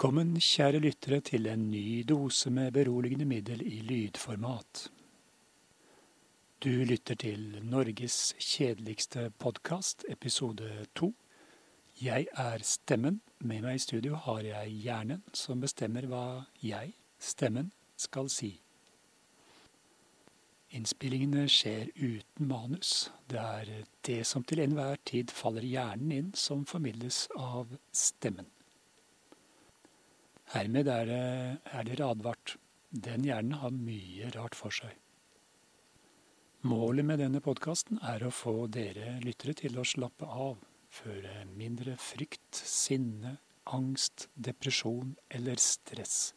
Velkommen, kjære lyttere, til en ny dose med beroligende middel i lydformat. Du lytter til Norges kjedeligste podkast, episode to. Jeg er stemmen. Med meg i studio har jeg hjernen, som bestemmer hva jeg, stemmen, skal si. Innspillingene skjer uten manus. Det er det som til enhver tid faller hjernen inn, som formidles av stemmen. Hermed er, det, er dere advart. Den hjernen har mye rart for seg. Målet med denne podkasten er å få dere lyttere til å slappe av, føre mindre frykt, sinne, angst, depresjon eller stress.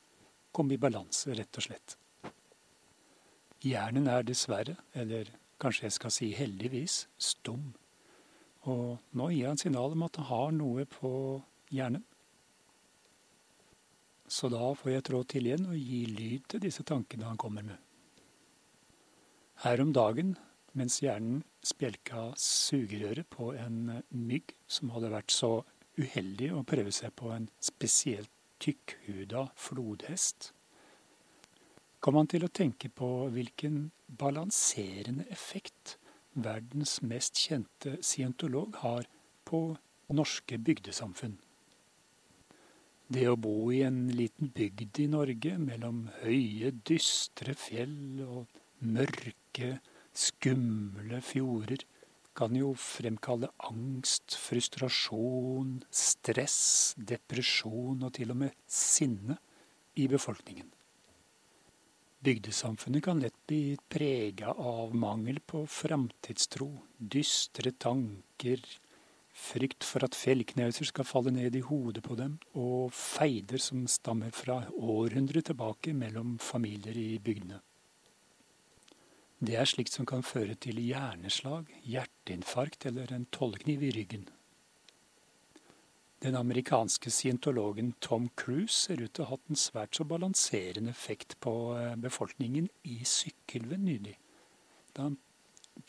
Komme i balanse, rett og slett. Hjernen er dessverre, eller kanskje jeg skal si heldigvis, stum. Og nå gir han signal om at han har noe på hjernen. Så da får jeg trå til igjen og gi lyd til disse tankene han kommer med. Her om dagen, mens hjernen spjelka sugerøret på en mygg som hadde vært så uheldig å prøve seg på en spesielt tykkhuda flodhest, kom han til å tenke på hvilken balanserende effekt verdens mest kjente scientolog har på norske bygdesamfunn. Det å bo i en liten bygd i Norge mellom høye, dystre fjell og mørke, skumle fjorder kan jo fremkalle angst, frustrasjon, stress, depresjon og til og med sinne i befolkningen. Bygdesamfunnet kan lett bli prega av mangel på framtidstro, dystre tanker, frykt for at fjellknauser skal falle ned i hodet på dem, og feider som stammer fra århundrer tilbake mellom familier i bygdene. Det er slikt som kan føre til hjerneslag, hjerteinfarkt eller en tollekniv i ryggen. Den amerikanske scientologen Tom Cruise ser ut til å ha hatt en svært så balanserende effekt på eh, befolkningen i Sykkylven nylig, da han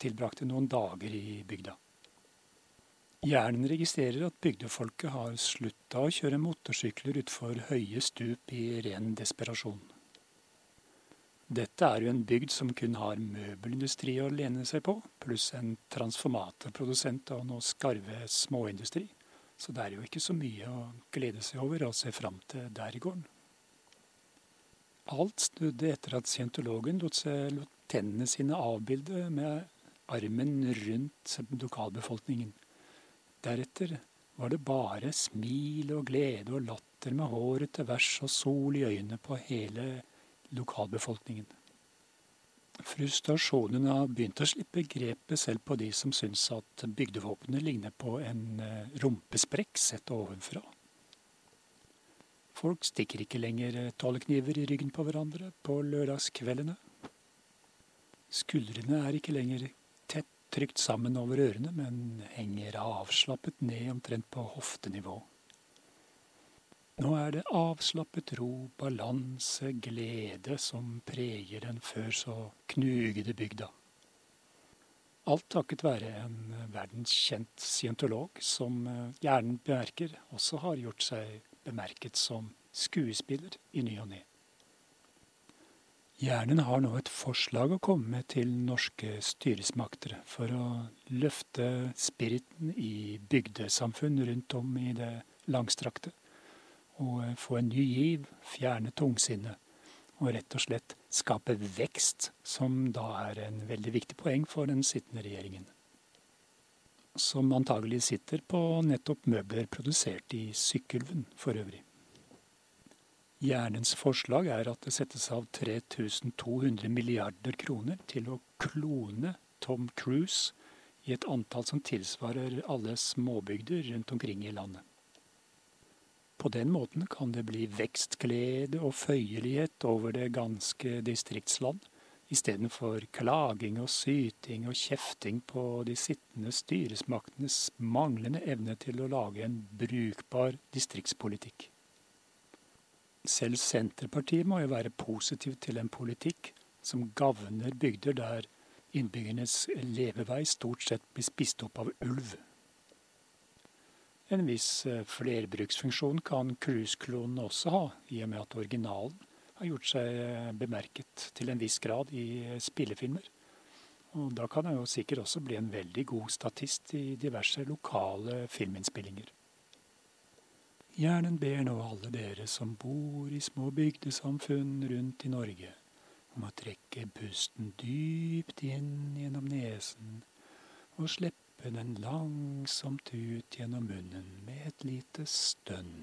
tilbrakte noen dager i bygda. Hjernen registrerer at bygdefolket har slutta å kjøre motorsykler utfor høye stup i ren desperasjon. Dette er jo en bygd som kun har møbelindustri å lene seg på, pluss en transformatorprodusent og noe skarve småindustri, så det er jo ikke så mye å glede seg over og se fram til der i gården. Alt snudde etter at scientologen lot, seg, lot tennene sine avbilde med armen rundt lokalbefolkningen. Deretter var det bare smil og glede og latter med håret til værs og sol i øynene på hele lokalbefolkningen. Frustrasjonen har begynt å slippe grepet selv på de som syns at bygdevåpenet ligner på en eh, rumpesprekk sett ovenfra. Folk stikker ikke lenger tollekniver i ryggen på hverandre på lørdagskveldene. Skuldrene er ikke lenger trygt sammen over ørene, men henger avslappet ned omtrent på hoftenivå. Nå er det avslappet ro, balanse, glede som preger den før så knugede bygda. Alt takket være en verdenskjent scientolog som hjernen bemerker også har gjort seg bemerket som skuespiller i ny og ne. Hjernen har nå et forslag å komme med til norske styresmakter for å løfte spiriten i bygdesamfunn rundt om i det langstrakte. Og få en ny giv, fjerne tungsinnet og rett og slett skape vekst, som da er en veldig viktig poeng for den sittende regjeringen. Som antagelig sitter på nettopp møbler produsert i Sykkylven for øvrig. Hjernens forslag er at det settes av 3200 milliarder kroner til å klone Tom Cruise i et antall som tilsvarer alle småbygder rundt omkring i landet. På den måten kan det bli vekstglede og føyelighet over det ganske distriktsland, istedenfor klaging og syting og kjefting på de sittende styresmaktenes manglende evne til å lage en brukbar distriktspolitikk. Selv Senterpartiet må jo være positiv til en politikk som gagner bygder der innbyggernes levevei stort sett blir spist opp av ulv. En viss eh, flerbruksfunksjon kan cruise-klonen også ha, i og med at originalen har gjort seg eh, bemerket til en viss grad i eh, spillefilmer. Og da kan han jo sikkert også bli en veldig god statist i diverse lokale filminnspillinger. Hjernen ber nå alle dere som bor i små bygdesamfunn rundt i Norge, om å trekke pusten dypt inn gjennom nesen og slippe den langsomt ut gjennom munnen med et lite stønn.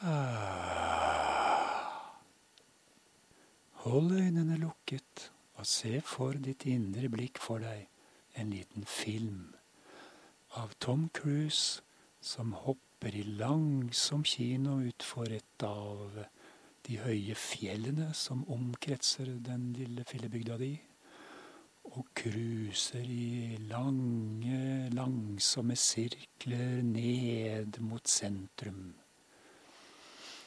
Ah. Hold øynene lukket og se for ditt indre blikk for deg en liten film av Tom Cruise som hopper i langsom kino utfor et av de høye fjellene som omkretser den lille fillebygda di og cruiser i lange, langsomme sirkler ned mot sentrum.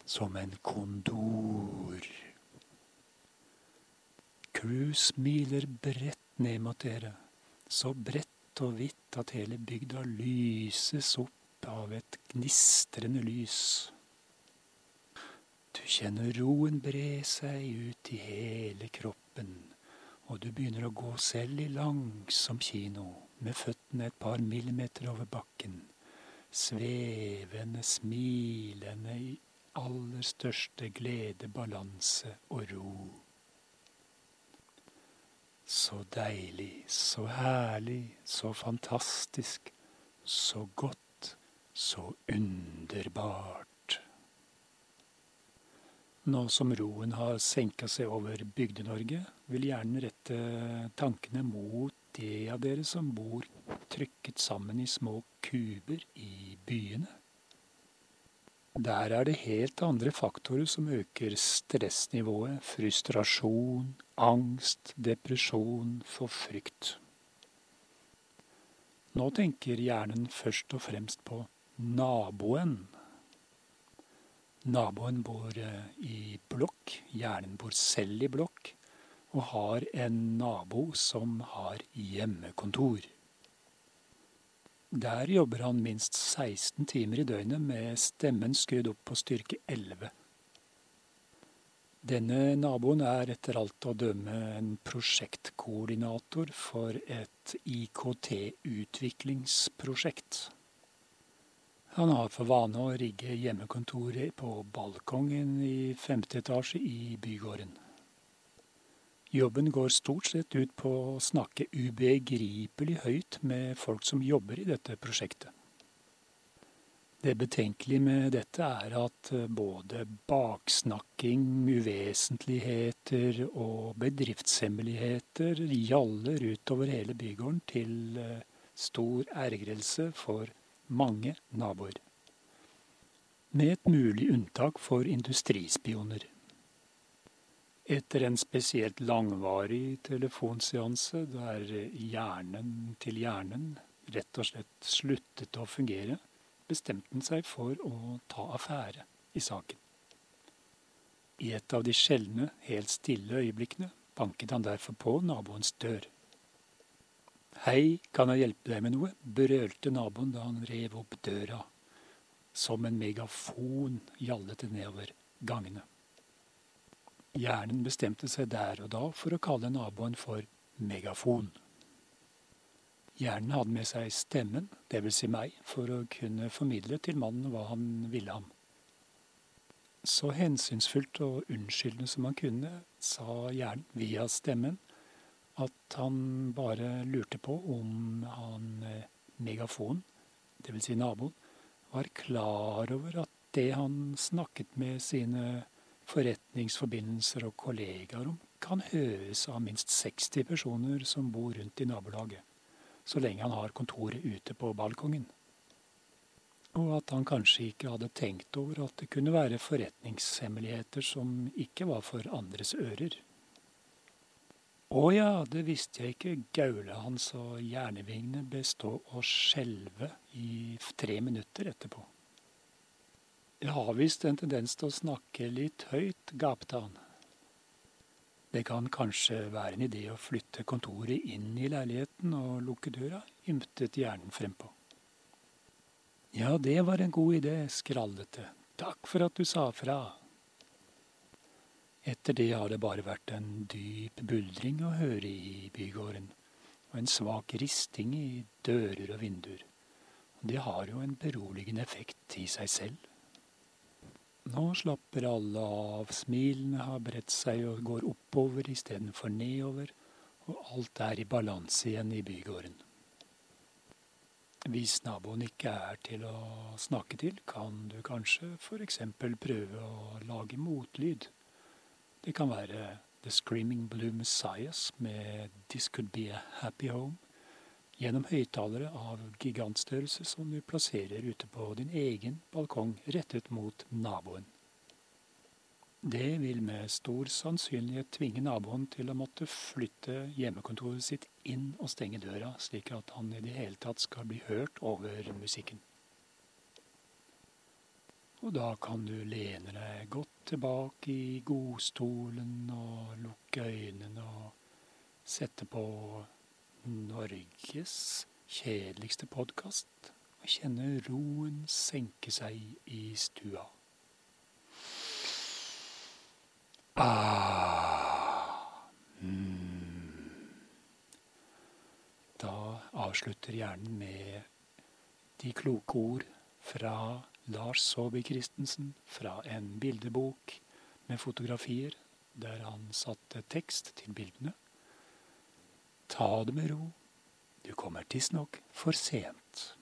Som en kondor. Cruise smiler bredt ned mot dere, så bredt og hvitt at hele bygda lyses opp av et gnistrende lys. Du kjenner roen bre seg ut i hele kroppen og du begynner å gå selv i langsom kino, med føttene et par millimeter over bakken, svevende, smilende i aller største glede, balanse og ro. Så deilig, så herlig, så fantastisk, så godt, så underbart. Nå som roen har senka seg over Bygde-Norge, vil hjernen rette tankene mot de av dere som bor trykket sammen i små kuber i byene. Der er det helt andre faktorer som øker stressnivået, frustrasjon, angst, depresjon, for frykt. Nå tenker hjernen først og fremst på naboen Naboen bor eh, i blokk, hjernen bor selv i blokk, og har en nabo som har hjemmekontor. Der jobber han minst 16 timer i døgnet med stemmen skrudd opp på styrke 11. Denne naboen er etter alt å dømme en prosjektkoordinator for et IKT-utviklingsprosjekt. Han har for vane å rigge hjemmekontoret på balkongen i femte etasje i bygården. Jobben går stort sett ut på å snakke ubegripelig høyt med folk som jobber i dette prosjektet. Det betenkelige med dette er at både baksnakking, uvesentligheter og bedriftshemmeligheter gjaller utover hele bygården til eh, stor ergrelse for mange naboer. Med et mulig unntak for industrispioner. Etter en spesielt langvarig telefonseanse der hjernen til hjernen rett og slett sluttet å fungere, bestemte han seg for å ta affære i saken. I et av de sjeldne, helt stille øyeblikkene banket han derfor på naboens dør. Hei, kan jeg hjelpe deg med noe? brølte naboen da han rev opp døra. Som en megafon gjallet det nedover gangene. Hjernen bestemte seg der og da for å kalle naboen for megafon. Hjernen hadde med seg stemmen, dvs. Si meg, for å kunne formidle til mannen hva han ville ham. Så hensynsfullt og unnskyldende som han kunne, sa hjernen via stemmen at han bare lurte på om han eh, megafonen, dvs. Si naboen, var klar over at det han snakket med sine forretningsforbindelser og kollegaer om, kan høres av minst 60 personer som bor rundt i nabolaget, så lenge han har kontoret ute på balkongen. Og at han kanskje ikke hadde tenkt over at det kunne være forretningshemmeligheter som ikke var for andres ører. Å ja, det visste jeg ikke, gaula hans og hjernevingene bestod å skjelve i tre minutter etterpå. Jeg har visst en tendens til å snakke litt høyt, gapte han. Det kan kanskje være en idé å flytte kontoret inn i leiligheten og lukke døra, ymtet hjernen frempå. Ja, det var en god idé, skrallet det. Takk for at du sa fra. Etter det har det bare vært en dyp buldring å høre i bygården, og en svak risting i dører og vinduer. Det har jo en beroligende effekt i seg selv. Nå slapper alle av, smilene har bredt seg og går oppover istedenfor nedover, og alt er i balanse igjen i bygården. Hvis naboen ikke er til å snakke til, kan du kanskje eksempel prøve å lage motlyd. Det kan være The Screaming Blue Messiahs med This Could Be A Happy Home, gjennom høyttalere av gigantstørrelse som du plasserer ute på din egen balkong rettet mot naboen. Det vil med stor sannsynlighet tvinge naboen til å måtte flytte hjemmekontoret sitt inn og stenge døra, slik at han i det hele tatt skal bli hørt over musikken. Og da kan du lene deg godt tilbake i godstolen og lukke øynene og sette på Norges kjedeligste podkast og kjenne roen senke seg i stua. Ah. Mm. Da avslutter hjernen med de kloke ord fra Lars Saabye Christensen fra en bildebok med fotografier der han satte tekst til bildene. Ta det med ro. Du kommer tidsnok for sent.